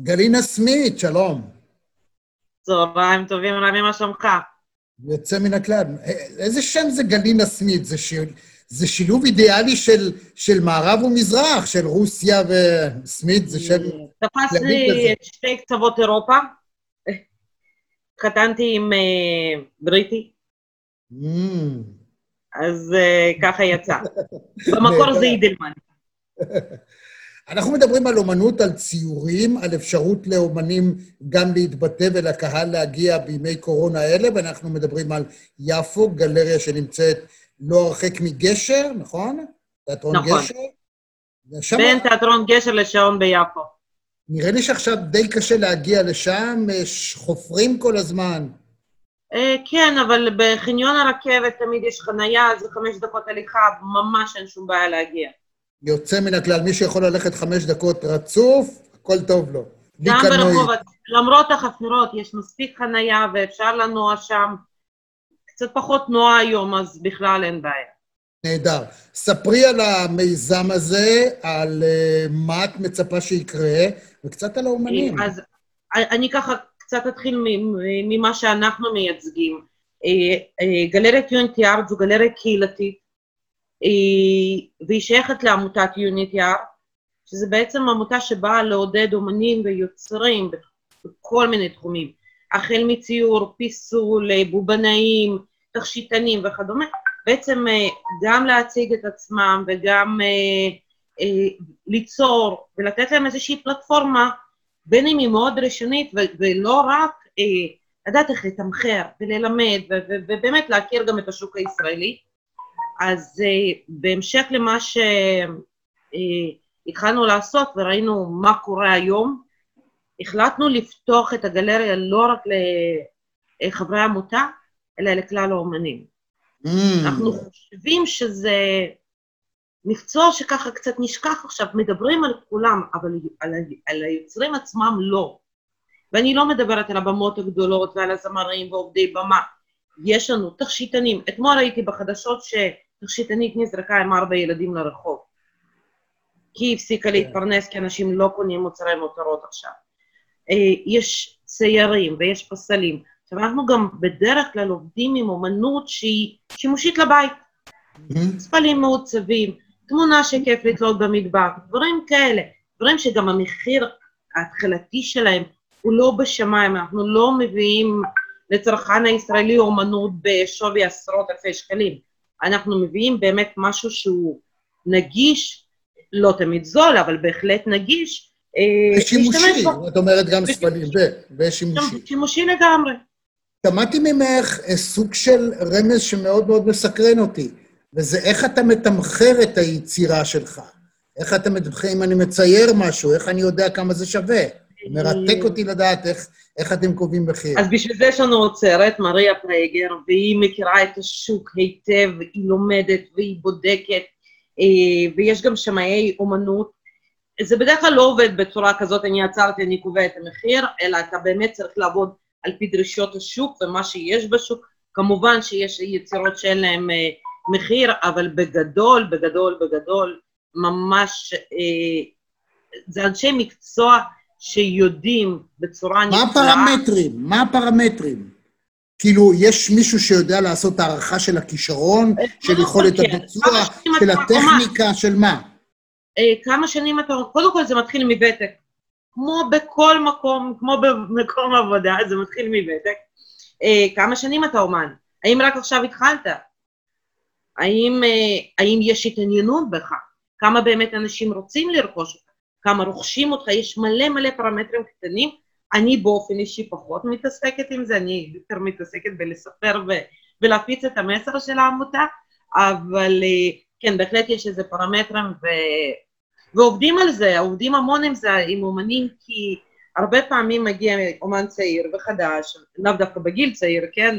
גלינה סמית, שלום. צהריים טובים, רמי, מה שלומך? יוצא מן הכלל. איזה שם זה גלינה סמית? זה, ש... זה שילוב אידיאלי של, של מערב ומזרח, של רוסיה וסמית, זה שם... תפס לי את שתי קצוות אירופה. חתנתי עם uh, בריטי. Mm. אז uh, ככה יצא. במקור זה אידלמן. אנחנו מדברים על אומנות, על ציורים, על אפשרות לאומנים גם להתבטא ולקהל להגיע בימי קורונה האלה, ואנחנו מדברים על יפו, גלריה שנמצאת לא הרחק מגשר, נכון? תיאטרון נכון. גשר. ושם... בין תיאטרון גשר לשעון ביפו. נראה לי שעכשיו די קשה להגיע לשם, חופרים כל הזמן. אה, כן, אבל בחניון הרכבת תמיד יש חנייה, זה חמש דקות הליכה, ממש אין שום בעיה להגיע. יוצא מן הכלל, מי שיכול ללכת חמש דקות רצוף, הכל טוב לו. גם ברחובות, למרות החפירות, יש מספיק חנייה ואפשר לנוע שם. קצת פחות תנועה היום, אז בכלל אין בעיה. נהדר. ספרי על המיזם הזה, על uh, מה את מצפה שיקרה, וקצת על האומנים. אז אני ככה קצת אתחיל ממה שאנחנו מייצגים. אה, אה, גלריית יוניטי ארט זו גלריה קהילתית, והיא שייכת לעמותת יוניטי ארט, שזה בעצם עמותה שבאה לעודד אומנים ויוצרים בכל מיני תחומים. החל מציור, פיסול, בובנאים, תכשיטנים וכדומה, בעצם אה, גם להציג את עצמם וגם אה, אה, ליצור ולתת להם איזושהי פלטפורמה, בין אם היא מאוד ראשונית ולא רק לדעת איך לתמחר וללמד ובאמת להכיר גם את השוק הישראלי. אז בהמשך למה שהתחלנו לעשות וראינו מה קורה היום, החלטנו לפתוח את הגלריה לא רק לחברי עמותה, אלא לכלל האומנים. Mm. אנחנו חושבים שזה מקצוע שככה קצת נשכח עכשיו, מדברים על כולם, אבל על, על היוצרים עצמם לא. ואני לא מדברת על הבמות הגדולות ועל הזמרים ועובדי במה. יש לנו תכשיטנים. אתמול ראיתי בחדשות שתכשיטנית נזרקה עם ארבע ילדים לרחוב. כי היא הפסיקה כן. להתפרנס, כי אנשים לא קונים מוצרי מותרות עכשיו. אה, יש ציירים ויש פסלים. עכשיו, אנחנו גם בדרך כלל עובדים עם אומנות שהיא שימושית לבית. ספלים מעוצבים, תמונה שכיף לתלות במטבח, דברים כאלה. דברים שגם המחיר ההתחלתי שלהם הוא לא בשמיים, אנחנו לא מביאים לצרכן הישראלי אומנות בשווי עשרות אלפי שקלים. אנחנו מביאים באמת משהו שהוא נגיש, לא תמיד זול, אבל בהחלט נגיש. ושימושי, את אומרת גם ספלים, ושימושי. שימושי לגמרי. שמעתי ממך אה, סוג של רמז שמאוד מאוד מסקרן אותי, וזה איך אתה מתמחר את היצירה שלך. איך אתה מתמחר, אם אני מצייר משהו, איך אני יודע כמה זה שווה. מרתק אותי לדעת איך, איך אתם קובעים מחיר. אז בשביל זה יש לנו עוצרת, מריה פרייגר, והיא מכירה את השוק היטב, היא לומדת והיא בודקת, אה, ויש גם שמאי אומנות. זה בדרך כלל לא עובד בצורה כזאת, אני עצרתי, אני קובע את המחיר, אלא אתה באמת צריך לעבוד על פי דרישות השוק ומה שיש בשוק. כמובן שיש יצירות שאין להן אה, מחיר, אבל בגדול, בגדול, בגדול, ממש, אה, זה אנשי מקצוע שיודעים בצורה נפלאה. מה הפרמטרים? מה הפרמטרים? כאילו, יש מישהו שיודע לעשות הערכה של הכישרון, אה, של יכולת כן. הביצוע, של הטכניקה, של מה? אה, כמה שנים אתה... קודם כל זה מתחיל מוותק. כמו בכל מקום, כמו במקום עבודה, זה מתחיל מוותק. אה, כמה שנים אתה אומן? האם רק עכשיו התחלת? האם, האם יש התעניינות בך? כמה באמת אנשים רוצים לרכוש אותך? כמה רוכשים אותך? יש מלא מלא פרמטרים קטנים. אני באופן אישי פחות מתעסקת עם זה, אני יותר מתעסקת בלספר ו- ולהפיץ את המסר של העמותה, אבל אה, כן, בהחלט יש איזה פרמטרים, ו- ועובדים על זה, עובדים המון עם זה, עם אומנים, כי הרבה פעמים מגיע אומן צעיר וחדש, לאו דווקא בגיל צעיר, כן?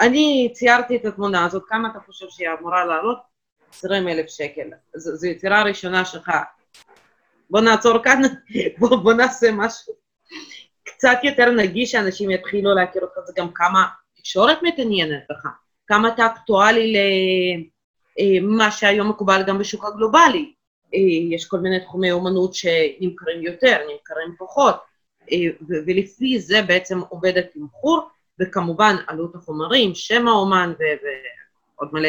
אני ציירתי את התמונה הזאת, כמה אתה חושב שהיא אמורה לעלות? 20 אלף שקל. זו, יצירה ראשונה שלך. בוא נעצור כאן, בוא, בוא נעשה משהו קצת יותר נגיש, שאנשים יתחילו להכיר אותך, זה גם כמה תקשורת מתעניינת בך, כמה אתה אקטואלי למה אה, שהיום מקובל גם בשוק הגלובלי. יש כל מיני תחומי אומנות שנמכרים יותר, נמכרים פחות, ולפי זה בעצם עובד התמחור, וכמובן עלות החומרים, שם האומן ועוד מלא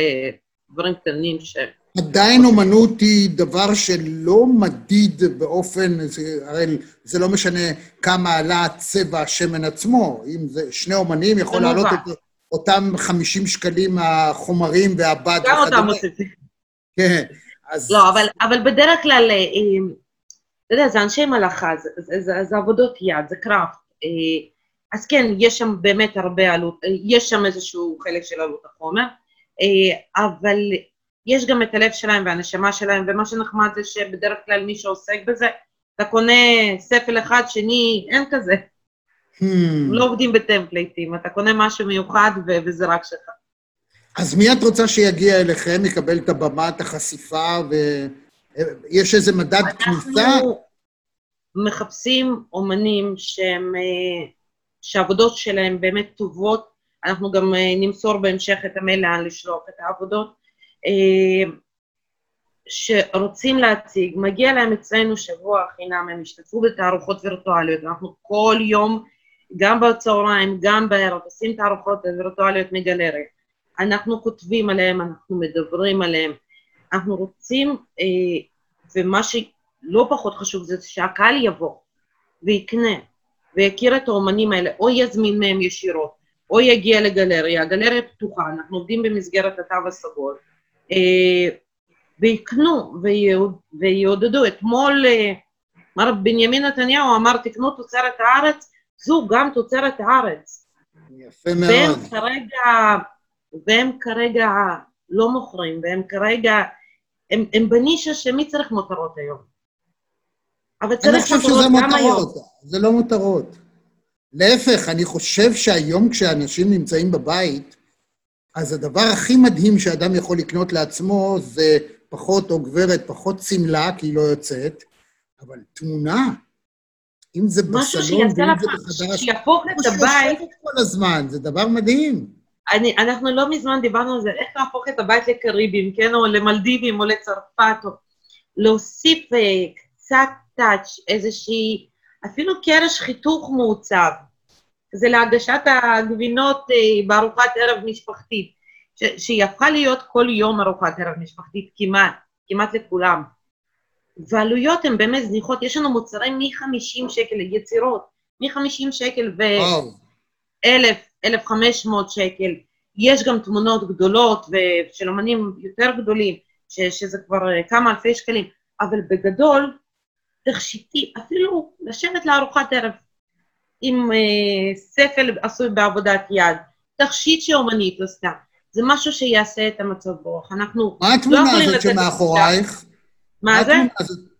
דברים קטנים ש... עדיין אומנות היא דבר שלא מדיד באופן, זה, הרי זה לא משנה כמה עלה צבע השמן עצמו, אם זה שני אומנים יכול לעלות את אותם 50 שקלים החומרים והבד. גם אותם מוסיפים. כן, אז... לא, אבל, אבל בדרך כלל, אה, אתה יודע, זה אנשי מלאכה, זה, זה, זה, זה עבודות יד, זה קראפט. אה, אז כן, יש שם באמת הרבה עלות, אה, יש שם איזשהו חלק של עלות החומר, אבל יש גם את הלב שלהם והנשמה שלהם, ומה שנחמד זה שבדרך כלל מי שעוסק בזה, אתה קונה ספל אחד, שני, אין כזה. Hmm. לא עובדים בטמפלייטים, אתה קונה משהו מיוחד ו- וזה רק שלך. אז מי את רוצה שיגיע אליכם, יקבל את הבמה, את החשיפה, ויש איזה מדד כניסה? אנחנו מחפשים אומנים שהם, אה, שהעבודות שלהם באמת טובות, אנחנו גם אה, נמסור בהמשך את המייל לאן לשלוח את העבודות. אה, שרוצים להציג, מגיע להם אצלנו שבוע חינם, הם השתתפו בתערוכות וירטואליות, אנחנו כל יום, גם בצהריים, גם בערב, עושים תערוכות וירטואליות מגלריה. אנחנו כותבים עליהם, אנחנו מדברים עליהם, אנחנו רוצים, אה, ומה שלא פחות חשוב זה שהקהל יבוא ויקנה ויכיר את האומנים האלה, או יזמין מהם ישירות, או יגיע לגלריה, הגלריה פתוחה, אנחנו עובדים במסגרת התו הסגול, ויקנו ויעודדו. אתמול אה, מר בנימין נתניהו אמר, תקנו תוצרת הארץ, זו גם תוצרת הארץ. יפה מאוד. והם כרגע, והם כרגע לא מוכרים, והם כרגע, הם, הם בנישה שמי צריך מותרות היום? אבל צריך מותרות גם היום. זה לא מותרות. להפך, אני חושב שהיום כשאנשים נמצאים בבית, אז הדבר הכי מדהים שאדם יכול לקנות לעצמו זה פחות, או גברת, פחות שמלה, כי היא לא יוצאת, אבל תמונה, אם זה בסלון ואם זה בחדר... משהו שיהפוך את הבית... כל הזמן, זה דבר מדהים. אני, אנחנו לא מזמן דיברנו על זה, איך להפוך את הבית לקריבים, כן, או למלדיבים, או לצרפת, או להוסיף uh, קצת טאץ', איזושהי, אפילו קרש חיתוך מעוצב. זה להגשת הגבינות אה, בארוחת ערב משפחתית, שהיא הפכה להיות כל יום ארוחת ערב משפחתית כמעט, כמעט לכולם. ועלויות הן באמת זניחות, יש לנו מוצרים מ-50 שקל, יצירות, מ-50 שקל ו-1,000, 1,500 שקל. יש גם תמונות גדולות ושל אמנים יותר גדולים, ש- שזה כבר אה, כמה אלפי שקלים, אבל בגדול, תכשיטי, אפילו לשבת לארוחת ערב, עם אה, ספל עשוי בעבודת יד, תכשיט שאומנית עשתה. זה משהו שיעשה את המצב רוח. אנחנו מה התמונה לא הזאת שמאחורייך? מה זה?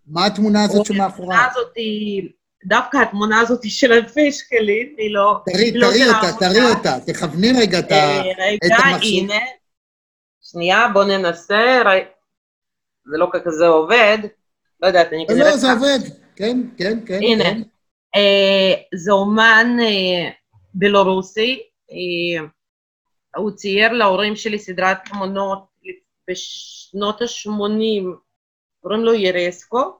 מה התמונה הזאת שמאחורייך? התמונה הזאת היא... דווקא התמונה הזאת היא של אלפי שקלים, היא לא... תראי, לא תראי אותה, תראי אותה, תכווני רגע את אה, המחשב. רגע, הנה. שנייה, בוא ננסה. זה לא כזה עובד. לא יודעת, אני כנראה... לא, זה עובד. כן, כן, כן. הנה. כן. אה, זה אומן אה, בלורוסי, אה, הוא צייר להורים שלי סדרת תמונות בשנות ה-80, קוראים לו ירסקו,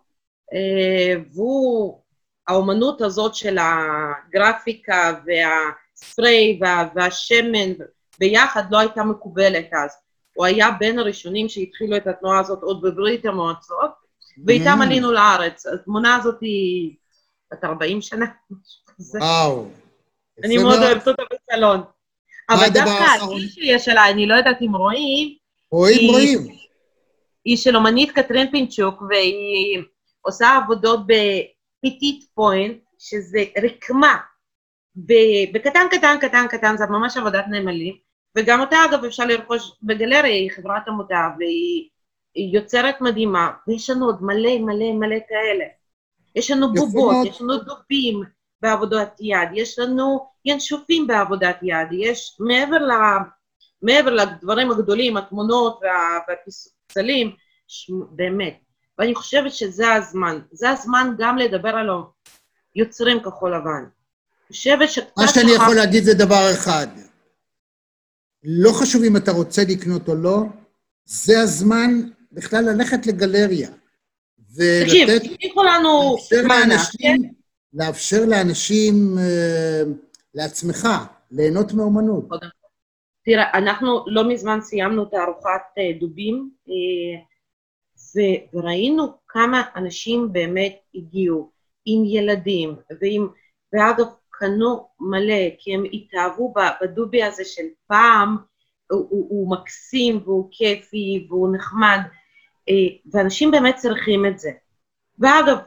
והוא, האומנות הזאת של הגרפיקה והספרי וה, והשמן ביחד לא הייתה מקובלת אז. הוא היה בין הראשונים שהתחילו את התנועה הזאת עוד בברית המועצות, ואיתם mm. עלינו לארץ. התמונה הזאת היא בת 40 שנה, וואו. אני מאוד אוהבת אותה בסלון. אבל דווקא הגיל שיש עליי, אני לא יודעת אם רואים. רואים, רואים. היא של אומנית קטרין פינצ'וק, והיא עושה עבודות ב petit point, שזה רקמה. בקטן, קטן, קטן, קטן, זה ממש עבודת נמלים. וגם אותה, אגב, אפשר לרכוש בגלריה, היא חברת עמותה, והיא יוצרת מדהימה, ויש לנו עוד מלא מלא מלא כאלה. יש לנו בובות, יש לנו דופים בעבודת יד, יש לנו ינשופים בעבודת יד, יש מעבר, ל, מעבר לדברים הגדולים, התמונות והפסלים, באמת. ואני חושבת שזה הזמן. זה הזמן גם לדבר על יוצרים כחול לבן. חושבת שקצת... מה שאני. יכול להגיד זה דבר אחד. לא חשוב אם אתה רוצה לקנות או לא, זה הזמן בכלל ללכת לגלריה. תקשיב, הבטיחו לנו מענק, כן? לאפשר לאנשים, אה, לעצמך, ליהנות מאומנות. תראה, אנחנו לא מזמן סיימנו תערוכת אה, דובים, אה, וראינו כמה אנשים באמת הגיעו עם ילדים, ועם, ואגב, קנו מלא, כי הם התאהבו בדובי הזה של פעם, הוא, הוא, הוא מקסים והוא כיפי והוא נחמד, ואנשים באמת צריכים את זה. ואגב,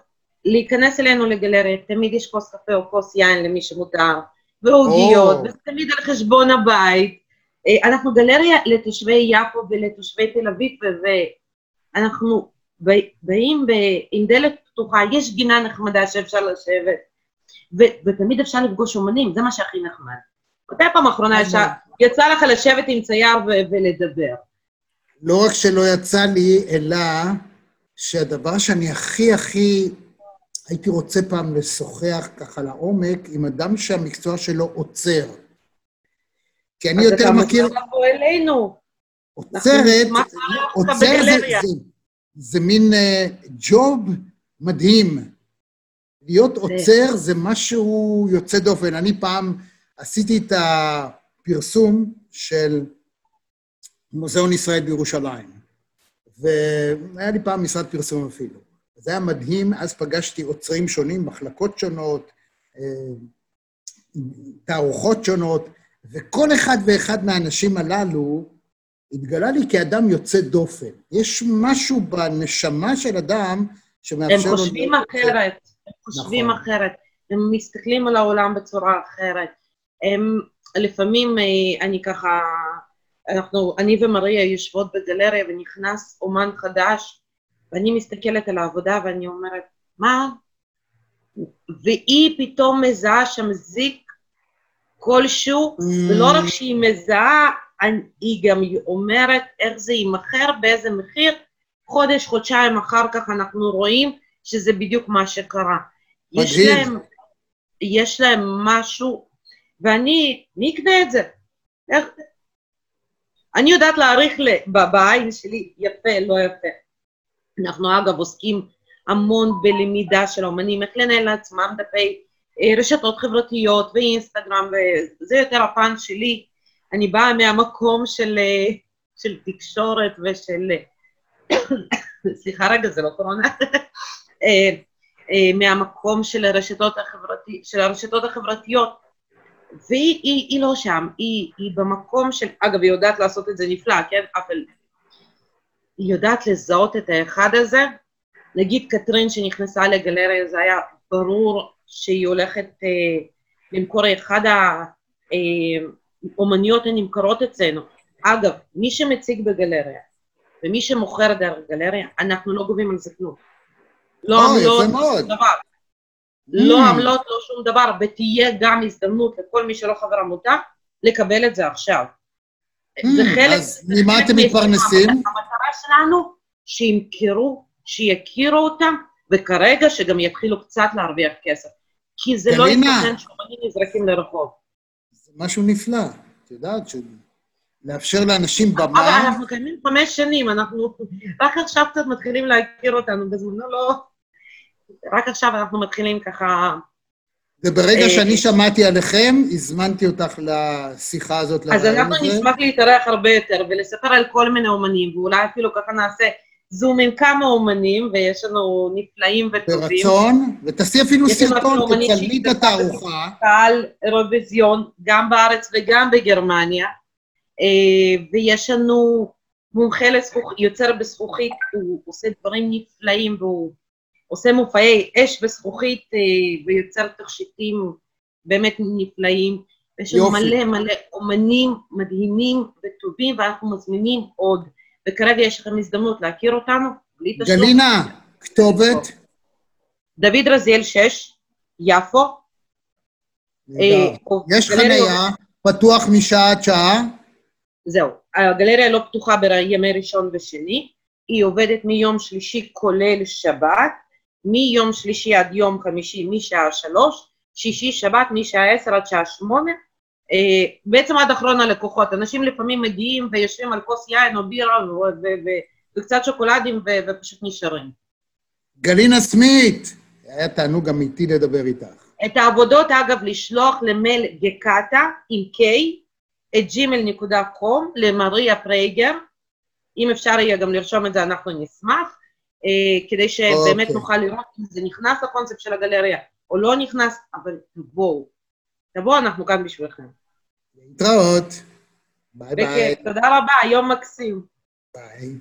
להיכנס אלינו לגלריה, תמיד יש כוס קפה או כוס יין למי שמותר, ועוגיות, oh. וזה תמיד על חשבון הבית. אה, אנחנו גלריה לתושבי יפו ולתושבי תל אביב, ואנחנו באים עם דלת פתוחה, יש גינה נחמדה שאפשר לשבת, ו- ותמיד אפשר לפגוש אומנים, זה מה שהכי נחמד. מתי פעם אחרונה יצא, יצא לך לשבת עם צייר ולדבר? לא רק שלא יצא לי, אלא שהדבר שאני הכי הכי הייתי רוצה פעם לשוחח ככה לעומק עם אדם שהמקצוע שלו עוצר. כי אני יותר מכיר... אז אתה מוזמן אלינו. עוצרת, עוצר זה, זה, זה מין uh, ג'וב מדהים. להיות עוצר זה משהו יוצא דופן. אני פעם עשיתי את הפרסום של מוזיאון ישראל בירושלים, והיה לי פעם משרד פרסום אפילו. זה היה מדהים, אז פגשתי עוצרים שונים, מחלקות שונות, אה, תערוכות שונות, וכל אחד ואחד מהאנשים הללו התגלה לי כאדם יוצא דופן. יש משהו בנשמה של אדם שמאפשר לו... הם חושבים אחרת, הם חושבים נכון. אחרת, הם מסתכלים על העולם בצורה אחרת. הם לפעמים, אה, אני ככה, אנחנו, אני ומריה יושבות בגלריה ונכנס אומן חדש, ואני מסתכלת על העבודה ואני אומרת, מה? והיא פתאום מזהה שם זיק כלשהו, mm. ולא רק שהיא מזהה, היא גם אומרת איך זה יימכר, באיזה מחיר, חודש, חודשיים אחר כך אנחנו רואים שזה בדיוק מה שקרה. יש להם, יש להם משהו, ואני, מי יקנה את זה? איך... אני יודעת להעריך בעין שלי יפה, לא יפה. אנחנו אגב עוסקים המון בלמידה של אומנים, איך לנהל לעצמם דפי אה, רשתות חברתיות ואינסטגרם, וזה יותר הפן שלי. אני באה מהמקום של, אה, של תקשורת ושל... סליחה רגע, זה לא קורונה. אה, מהמקום של הרשתות, החברתי, של הרשתות החברתיות. והיא היא, היא לא שם, היא, היא במקום של, אגב, היא יודעת לעשות את זה נפלא, כן? אבל היא יודעת לזהות את האחד הזה. נגיד קטרין שנכנסה לגלריה, זה היה ברור שהיא הולכת אה, למכור אחד האומניות אה, הנמכרות אצלנו. אגב, מי שמציג בגלריה ומי שמוכר דרך גלריה, אנחנו לא גובים על זה כלום. לא לא שום דבר. לא mm. עמלות, לא שום דבר, ותהיה גם הזדמנות לכל מי שלא חבר עמותה לקבל את זה עכשיו. זה mm, חלק... אז ממה אתם מתפרנסים? המטרה שלנו שימכרו, שיכירו אותם, וכרגע שגם יתחילו קצת להרוויח כסף. כי זה לא ייתכן שאומנים נזרקים לרחוב. זה משהו נפלא, את יודעת, ש... לאפשר לאנשים במה... אבל אנחנו קיימים חמש שנים, אנחנו רק עכשיו קצת מתחילים להכיר אותנו, בזמנו לא... רק עכשיו אנחנו מתחילים ככה וברגע אה, שאני שמעתי עליכם, הזמנתי אותך לשיחה הזאת, אז אנחנו נשמח להתארח הרבה יותר ולספר על כל מיני אומנים, ואולי אפילו ככה נעשה זום עם כמה אומנים, ויש לנו נפלאים וטובים. ברצון, ותעשי אפילו סרטון, תצלמי את התערוכה. קהל אירוויזיון, גם בארץ וגם בגרמניה, אה, ויש לנו מומחה לזכוכית, יוצר בזכוכית, הוא עושה דברים נפלאים והוא עושה מופעי אש וזכוכית אה, ויוצר תכשיטים באמת נפלאים. יש לנו מלא מלא אומנים מדהימים וטובים, ואנחנו מזמינים עוד. וכרגע יש לכם הזדמנות להכיר אותנו, בלי תשלום. גלינה, כתובת? דוד רזיאל 6, יפו. אה, יש חניה, פתוח משעה עד שעה? זהו. הגלריה לא פתוחה בימי ראשון ושני, היא עובדת מיום שלישי כולל שבת, מיום שלישי עד יום חמישי משעה שלוש, שישי שבת משעה עשר עד שעה שמונה, אה, בעצם עד אחרון הלקוחות. אנשים לפעמים מגיעים ויושבים על כוס יין או בירה וקצת שוקולדים ופשוט נשארים. גלינה סמית, היה תענוג אמיתי לדבר איתך. את העבודות, אגב, לשלוח למייל גקטה עם K, את gmail.com, למריה פרייגר. אם אפשר יהיה גם לרשום את זה, אנחנו נשמח, כדי שבאמת אוקיי. נוכל לראות אם זה נכנס לקונספט של הגלריה או לא נכנס, אבל תבואו. תבואו, אנחנו כאן בשבילכם. להתראות. ביי ביי. תודה רבה, יום מקסים. ביי.